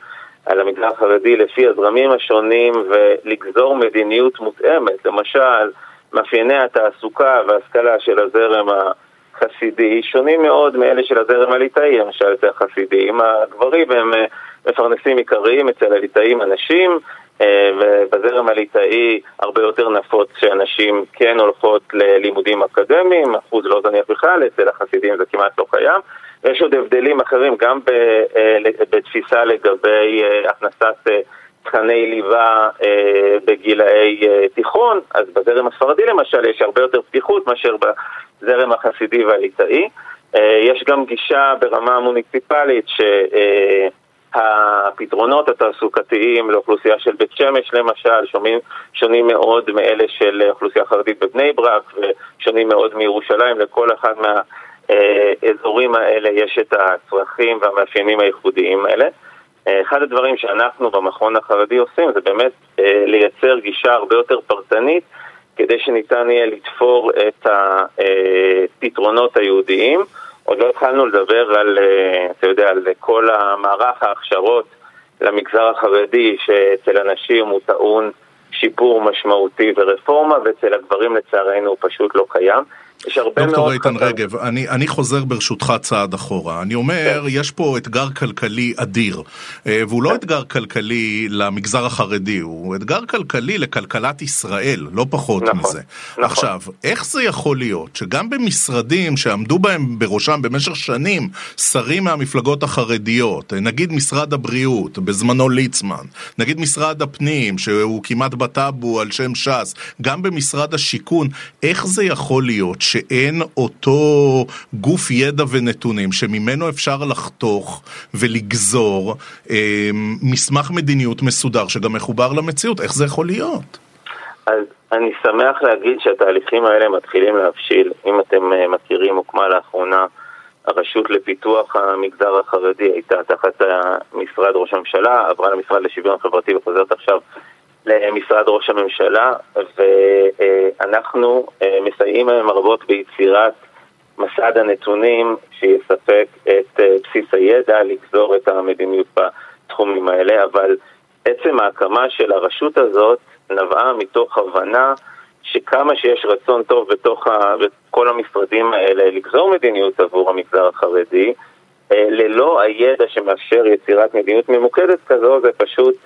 על המגזר החרדי לפי הזרמים השונים ולגזור מדיניות מותאמת. למשל, מאפייני התעסוקה וההשכלה של הזרם החסידי שונים מאוד מאלה של הזרם הליטאי, למשל אצל החסידים. הגברים הם אה, מפרנסים עיקריים, אצל הליטאים הנשים, אה, ובזרם הליטאי הרבה יותר נפוץ שאנשים כן הולכות ללימודים אקדמיים, אחוז לא זניח בכלל, אצל החסידים זה כמעט לא קיים. יש עוד הבדלים אחרים גם אה, בתפיסה לגבי אה, הכנסת אה, תכני ליבה בגילאי תיכון, אז בזרם הספרדי למשל יש הרבה יותר פתיחות מאשר בזרם החסידי והליטאי. יש גם גישה ברמה המוניציפלית ש... אה, הפתרונות התעסוקתיים לאוכלוסייה של בית שמש למשל שונים, שונים מאוד מאלה של אוכלוסייה חרדית בבני ברק ושונים מאוד מירושלים, לכל אחד מהאזורים האלה יש את הצרכים והמאפיינים הייחודיים האלה. אחד הדברים שאנחנו במכון החרדי עושים זה באמת לייצר גישה הרבה יותר פרטנית כדי שניתן יהיה לתפור את הפתרונות היהודיים. עוד לא התחלנו לדבר על, אתה יודע, על כל המערך ההכשרות למגזר החרדי, שאצל הנשים הוא טעון שיפור משמעותי ורפורמה, ואצל הגברים לצערנו הוא פשוט לא קיים. יש הרבה מאוד... דוקטור איתן רגב, אני, אני חוזר ברשותך צעד אחורה. אני אומר, כן. יש פה אתגר כלכלי אדיר, והוא לא אתגר כלכלי למגזר החרדי, הוא אתגר כלכלי לכלכלת ישראל, לא פחות נכון, מזה. נכון. עכשיו, איך זה יכול להיות שגם במשרדים שעמדו בהם בראשם במשך שנים שרים מהמפלגות החרדיות, נגיד משרד הבריאות, בזמנו ליצמן, נגיד משרד הפנים, שהוא כמעט בטאבו על שם ש"ס, גם במשרד השיכון, איך זה יכול להיות שאין אותו גוף ידע ונתונים שממנו אפשר לחתוך ולגזור אה, מסמך מדיניות מסודר שגם מחובר למציאות? איך זה יכול להיות? אז אני שמח להגיד שהתהליכים האלה מתחילים להבשיל. אם אתם אה, מכירים, הוקמה לאחרונה הרשות לפיתוח המגזר החרדי, הייתה תחת משרד ראש הממשלה, עברה למשרד לשוויון חברתי וחוזרת עכשיו למשרד ראש הממשלה, ואנחנו אה, מסייעים להם רבות ביצירת מסד הנתונים שיספק את אה, בסיס הידע, לגזור את המדיניות בתחומים האלה, אבל עצם ההקמה של הרשות הזאת נבעה מתוך הבנה שכמה שיש רצון טוב בתוך ה... בכל המשרדים האלה לגזור מדיניות עבור המגזר החרדי, אה, ללא הידע שמאפשר יצירת מדיניות ממוקדת כזו, זה פשוט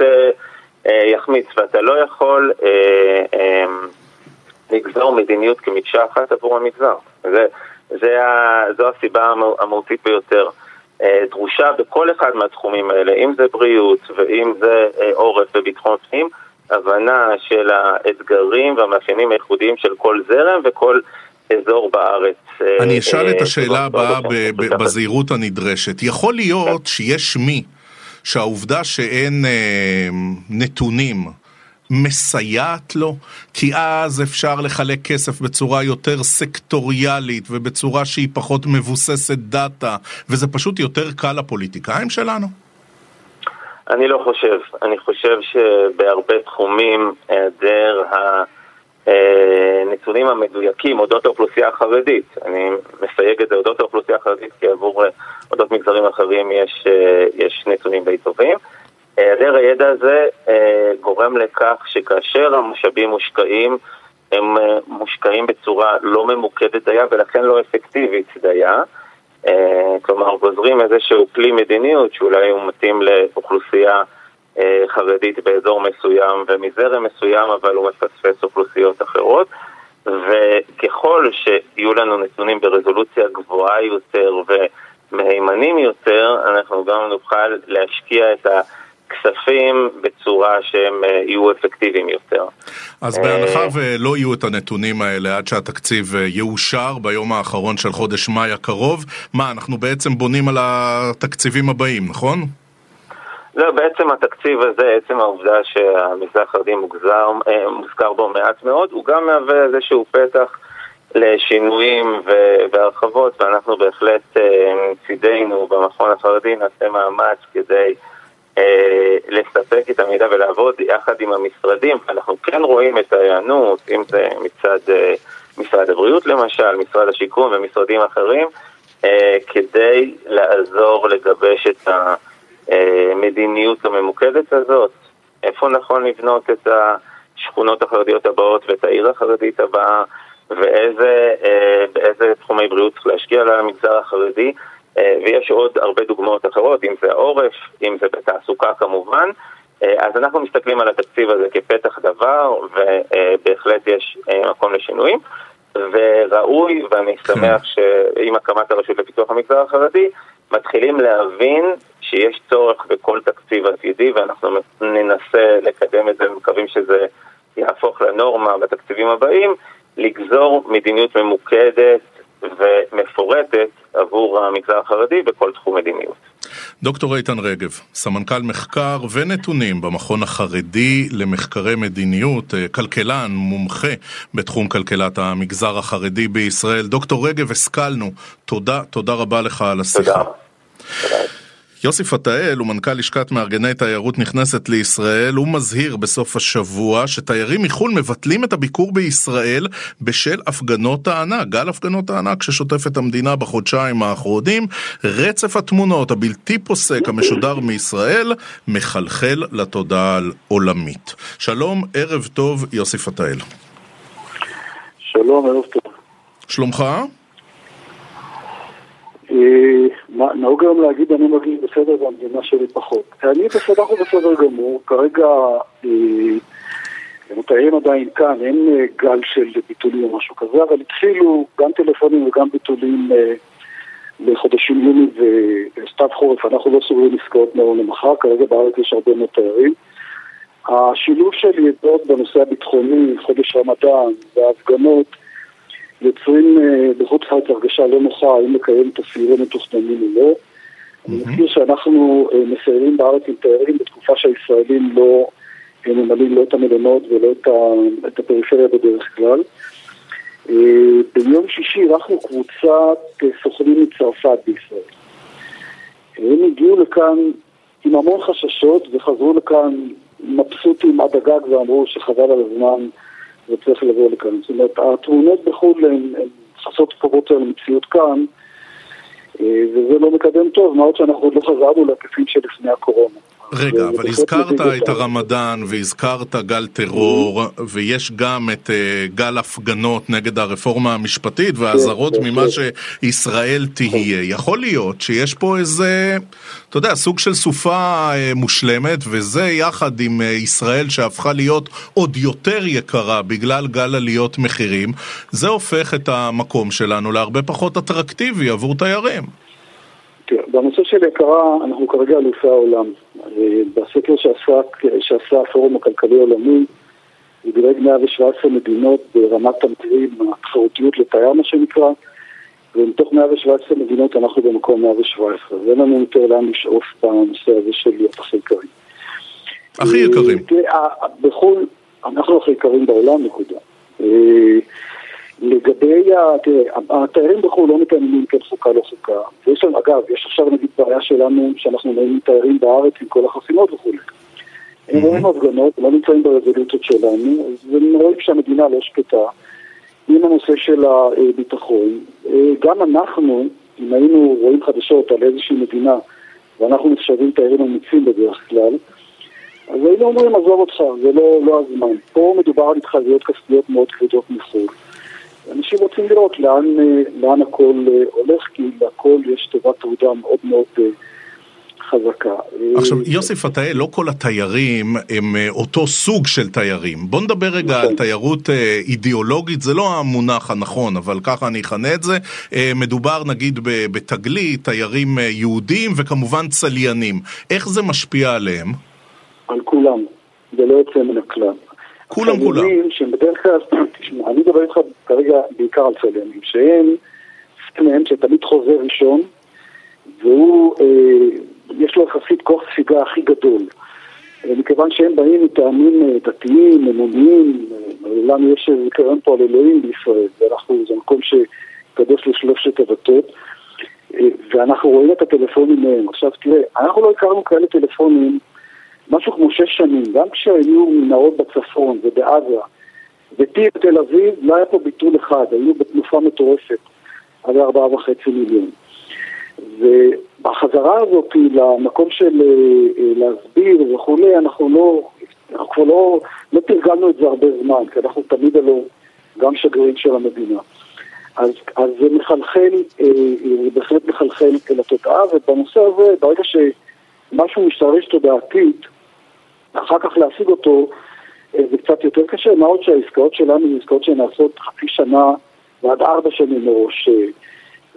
יחמיץ, ואתה לא יכול לגזור מדיניות כמקשה אחת עבור המגזר. זה, זה ה, זו הסיבה המהותית ביותר. דרושה בכל אחד מהתחומים האלה, אם זה בריאות ואם זה עורף וביטחון פנים, הבנה של האתגרים והמאפיינים הייחודיים של כל זרם וכל אזור בארץ. אני אה, אשאל את השאלה הבאה בזהירות הנדרשת. יכול להיות שיש מי שהעובדה שאין אה, נתונים מסייעת לו, כי אז אפשר לחלק כסף בצורה יותר סקטוריאלית ובצורה שהיא פחות מבוססת דאטה, וזה פשוט יותר קל לפוליטיקאים שלנו? אני לא חושב. אני חושב שבהרבה תחומים היעדר הנתונים המדויקים אודות האוכלוסייה החרדית, אני מסייג את זה אודות האוכלוסייה החרדית כי עבור אודות מגזרים אחרים יש, יש נתונים די טובים. היעדר הידע הזה גורם לכך שכאשר המשאבים מושקעים, הם מושקעים בצורה לא ממוקדת דייה ולכן לא אפקטיבית דייה. אה, כלומר, גוזרים איזשהו כלי מדיניות שאולי הוא מתאים לאוכלוסייה אה, חרדית באזור מסוים ומזרם מסוים, אבל הוא מפספס אוכלוסיות אחרות. וככל שיהיו לנו נתונים ברזולוציה גבוהה יותר ומהימנים יותר, אנחנו גם נוכל להשקיע את ה... כספים בצורה שהם אה, יהיו אפקטיביים יותר. אז בהנחה ולא יהיו את הנתונים האלה עד שהתקציב אה, יאושר ביום האחרון של חודש מאי הקרוב, מה, אנחנו בעצם בונים על התקציבים הבאים, נכון? לא, בעצם התקציב הזה, עצם העובדה שהמגזר החרדי אה, מוזכר בו מעט מאוד, הוא גם מהווה איזשהו פתח לשינויים והרחבות, ואנחנו בהחלט מצידנו במכון החרדי נעשה מאמץ כדי אה, לספק את המידע ולעבוד יחד עם המשרדים. אנחנו כן רואים את ההיענות, אם זה מצד אה, משרד הבריאות למשל, משרד השיכון ומשרדים אחרים, אה, כדי לעזור לגבש את המדיניות הממוקדת הזאת. איפה נכון לבנות את השכונות החרדיות הבאות ואת העיר החרדית הבאה, ואיזה תחומי בריאות צריך להשקיע למגזר החרדי. אה, ויש עוד הרבה דוגמאות אחרות, אם זה העורף, אם זה בתעסוקה כמובן. אה, אז אנחנו מסתכלים על התקציב הזה כפתח דבר, ובהחלט יש אה, מקום לשינויים. וראוי, ואני כן. שמח שעם הקמת הרשות לפיתוח המגזר החרדי, מתחילים להבין שיש צורך בכל תקציב עתידי, ואנחנו ננסה לקדם את זה ומקווים שזה יהפוך לנורמה בתקציבים הבאים, לגזור מדיניות ממוקדת ומפורטת עבור המגזר החרדי בכל תחום מדיניות. דוקטור איתן רגב, סמנכ"ל מחקר ונתונים במכון החרדי למחקרי מדיניות, אה, כלכלן, מומחה בתחום כלכלת המגזר החרדי בישראל. דוקטור רגב, השכלנו. תודה, תודה רבה לך על השיחה. תודה. תודה. יוסי פתאל הוא מנכ"ל לשכת מארגני תיירות נכנסת לישראל, הוא מזהיר בסוף השבוע שתיירים מחו"ל מבטלים את הביקור בישראל בשל הפגנות הענק, גל הפגנות הענק ששוטף את המדינה בחודשיים האחרונים. רצף התמונות הבלתי פוסק המשודר מישראל מחלחל לתודעה עולמית. שלום, ערב טוב, יוסי פתאל. שלום, ערב טוב. שלומך? אה, נהוג היום להגיד אני מרגיש בסדר והמדינה שלי פחות. אני בסדר ובסדר גמור, כרגע המתארים אה, עדיין כאן, אין אה, גל של ביטולים או משהו כזה, אבל התחילו גם טלפונים וגם ביטולים לחודשים יוני וסתיו חורף, אנחנו לא סוגרים עסקאות מהיום למחר, כרגע בארץ יש הרבה מאוד תיירים. השילוב של ידעות בנושא הביטחוני, חודש רמדאן וההפגנות יוצרים בחוץ לארץ הרגשה לא נוחה האם לקיים את הסיורים המתוכננים או לא. אני מזכיר שאנחנו מסיירים בארץ עם תיירים בתקופה שהישראלים לא ממלאים לא את המלונות ולא את הפריפריה בדרך כלל. ביום שישי אירחנו קבוצת סוכנים מצרפת בישראל. הם הגיעו לכאן עם המון חששות וחזרו לכאן מבסוטים עד הגג ואמרו שחבל על הזמן וצריך לבוא לכאן. זאת אומרת, התמונות בחו"ל הן חסות קרובות על המציאות כאן אה, וזה לא מקדם טוב, מה עוד שאנחנו עוד לא חזרנו להיקפים שלפני הקורונה. רגע, אבל הזכרת את הרמדאן והזכרת גל טרור ויש גם את אה, גל הפגנות נגד הרפורמה המשפטית והאזהרות כן, ממה שישראל תהיה. יכול להיות שיש פה איזה, אתה יודע, סוג של סופה אה, מושלמת וזה יחד עם אה, ישראל שהפכה להיות עוד יותר יקרה בגלל גל עליות מחירים, זה הופך את המקום שלנו להרבה פחות אטרקטיבי עבור תיירים. תראה, בנושא של יקרה, אנחנו כרגע אלופי העולם. אה, בסקר שעשה, שעשה הפורום הכלכלי העולמי, הוא דירג 117 מדינות ברמת המחירים, התחרותיות לתייר מה שנקרא, ומתוך 117 מדינות אנחנו במקום 117, ואין לנו יותר לאן לשאוף בנושא הזה של להיות הכי יקרים. הכי יקרים. תראה, בחו"ל, אנחנו הכי יקרים בעולם, נקודה. אה, לגבי, התיירים בחו"ל לא מתעניינים כן חוקה לא חוקה. ויש לנו, אגב, יש עכשיו נגיד בעיה שלנו שאנחנו נהיים תיירים בארץ עם כל החסימות וכולי. הם רואים הפגנות, לא נמצאים ברזולוציות שלנו, אז הם רואים שהמדינה לא שקטה עם הנושא של הביטחון. גם אנחנו, אם היינו רואים חדשות על איזושהי מדינה, ואנחנו נחשבים תיירים אמיצים בדרך כלל, אז היינו אומרים, עזוב אותך, זה לא, לא הזמן. פה מדובר על התחייבויות כספיות מאוד כבדות מחו"ל. אנשים רוצים לראות לאן, אה, לאן הכל אה, הולך, כי להכל יש טובת תעודה מאוד מאוד אה, חזקה. עכשיו, יוסי פתאל, לא כל התיירים הם אותו סוג של תיירים. בוא נדבר רגע נכון. על תיירות אידיאולוגית, זה לא המונח הנכון, אבל ככה אני אכנה את זה. מדובר נגיד בתגלית, תיירים יהודים וכמובן צליינים. איך זה משפיע עליהם? על כולם, זה לא יוצא מן הכלל. כולם כולם. שהם בדרך כלל, תשמע, אני מדבר איתך כרגע בעיקר על צליינים, שהם סטנן שתמיד חוזר ראשון, והוא, אה, יש לו יחסית כוח ספיגה הכי גדול. אה, מכיוון שהם באים מטעמים אה, דתיים, אמוניים, אה, לנו יש זיכרון פה על אלוהים בישראל, ואנחנו, זה מקום שקדוש לשלושת הדתות, ואנחנו רואים את הטלפונים מהם. עכשיו תראה, אנחנו לא הכרנו כאלה טלפונים משהו כמו שש שנים, גם כשהיו מנהרות בצפון ובעזה וטיל בתל אביב, לא היה פה ביטול אחד, היינו בתנופה מטורפת עד ארבעה וחצי מיליון. ובחזרה הזאת למקום של אה, אה, להסביר וכולי, אנחנו לא, אנחנו כבר לא, לא תרגלנו את זה הרבה זמן, כי אנחנו תמיד הלא גם שגרירים של המדינה. אז, אז זה מחלחל, אה, זה בהחלט מחלחל אל התודעה, ובנושא הזה, ברגע שמשהו משתרש תודעתית, אחר כך להשיג אותו אה, זה קצת יותר קשה, מה עוד שהעסקאות שלנו הן עסקאות שנעשות חצי שנה ועד ארבע שנים מראש. אה,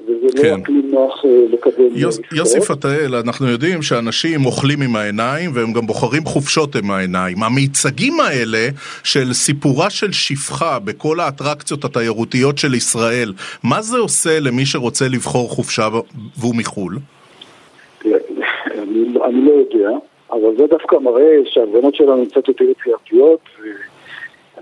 וזה לא כן. לא אקלים נוח אה, לקדם יוס, יוסי פתאל, אנחנו יודעים שאנשים אוכלים עם העיניים והם גם בוחרים חופשות עם העיניים. המיצגים האלה של סיפורה של שפחה בכל האטרקציות התיירותיות של ישראל, מה זה עושה למי שרוצה לבחור חופשה והוא מחו"ל? אני, אני לא יודע. אבל זה דווקא מראה שההפגנות שלנו קצת יותר יצירתיות,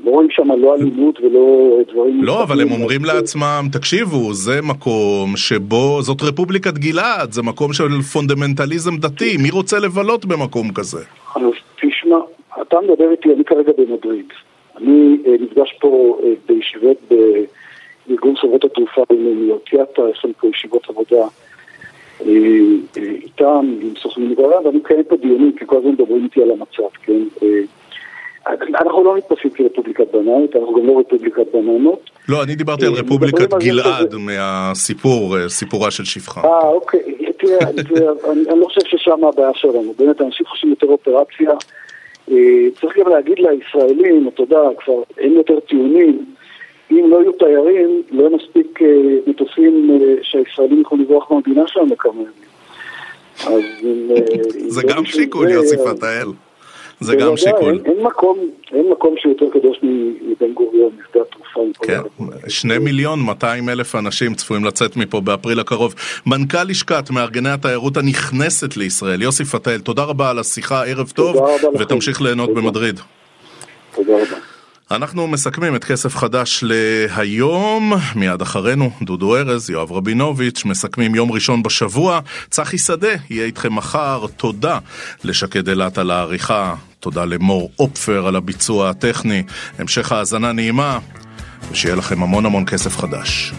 לא רואים שם לא אלימות ולא דברים... לא, אבל הם אומרים לעצמם, תקשיבו, זה מקום שבו, זאת רפובליקת גלעד, זה מקום של פונדמנטליזם דתי, מי רוצה לבלות במקום כזה? אז תשמע, אתה מדבר איתי, אני כרגע במדריד. אני אה, נפגש פה אה, בישיבות בארגון חברות התעופה הבינלאומיות, יאטה, יש לנו פה ישיבות עבודה. איתם, עם סוכנים מגרם, ואני מקיים פה דיונים, כי כל הזמן מדברים איתי על המצב, כן? אה, אנחנו לא נתפסים כרפובליקת בננות, אנחנו גם לא רפובליקת בננות. לא, אני דיברתי על אה, רפובליקת גלעד מהסיפור, אה, סיפורה של שפחה. אה, אוקיי, תראה, אני לא חושב ששם הבעיה שלנו, באמת אנשים חושבים יותר אופרציה. צריך גם להגיד לישראלים, אתה יודע, כבר אין יותר טיעונים. אם לא יהיו תיירים, לא יהיו מספיק אה, מטוסים אה, שהישראלים יכולים לברוח מהמדינה שלנו לכמה ימים. אה, זה גם שיקול, יוסי פתאל. זה גם שיקול. אין מקום שיותר קדוש מבן גוריון, משדה התעופה. מפה. כן, שני מיליון 200 אלף אנשים צפויים לצאת מפה באפריל הקרוב. מנכ"ל לשכת מארגני התיירות הנכנסת לישראל, יוסי פתאל, תודה רבה על השיחה, ערב טוב, ותמשיך ליהנות במדריד. תודה רבה. אנחנו מסכמים את כסף חדש להיום, מיד אחרינו דודו ארז, יואב רבינוביץ', מסכמים יום ראשון בשבוע, צחי שדה יהיה איתכם מחר, תודה לשקד אילת על העריכה, תודה למור אופפר על הביצוע הטכני, המשך האזנה נעימה, ושיהיה לכם המון המון כסף חדש.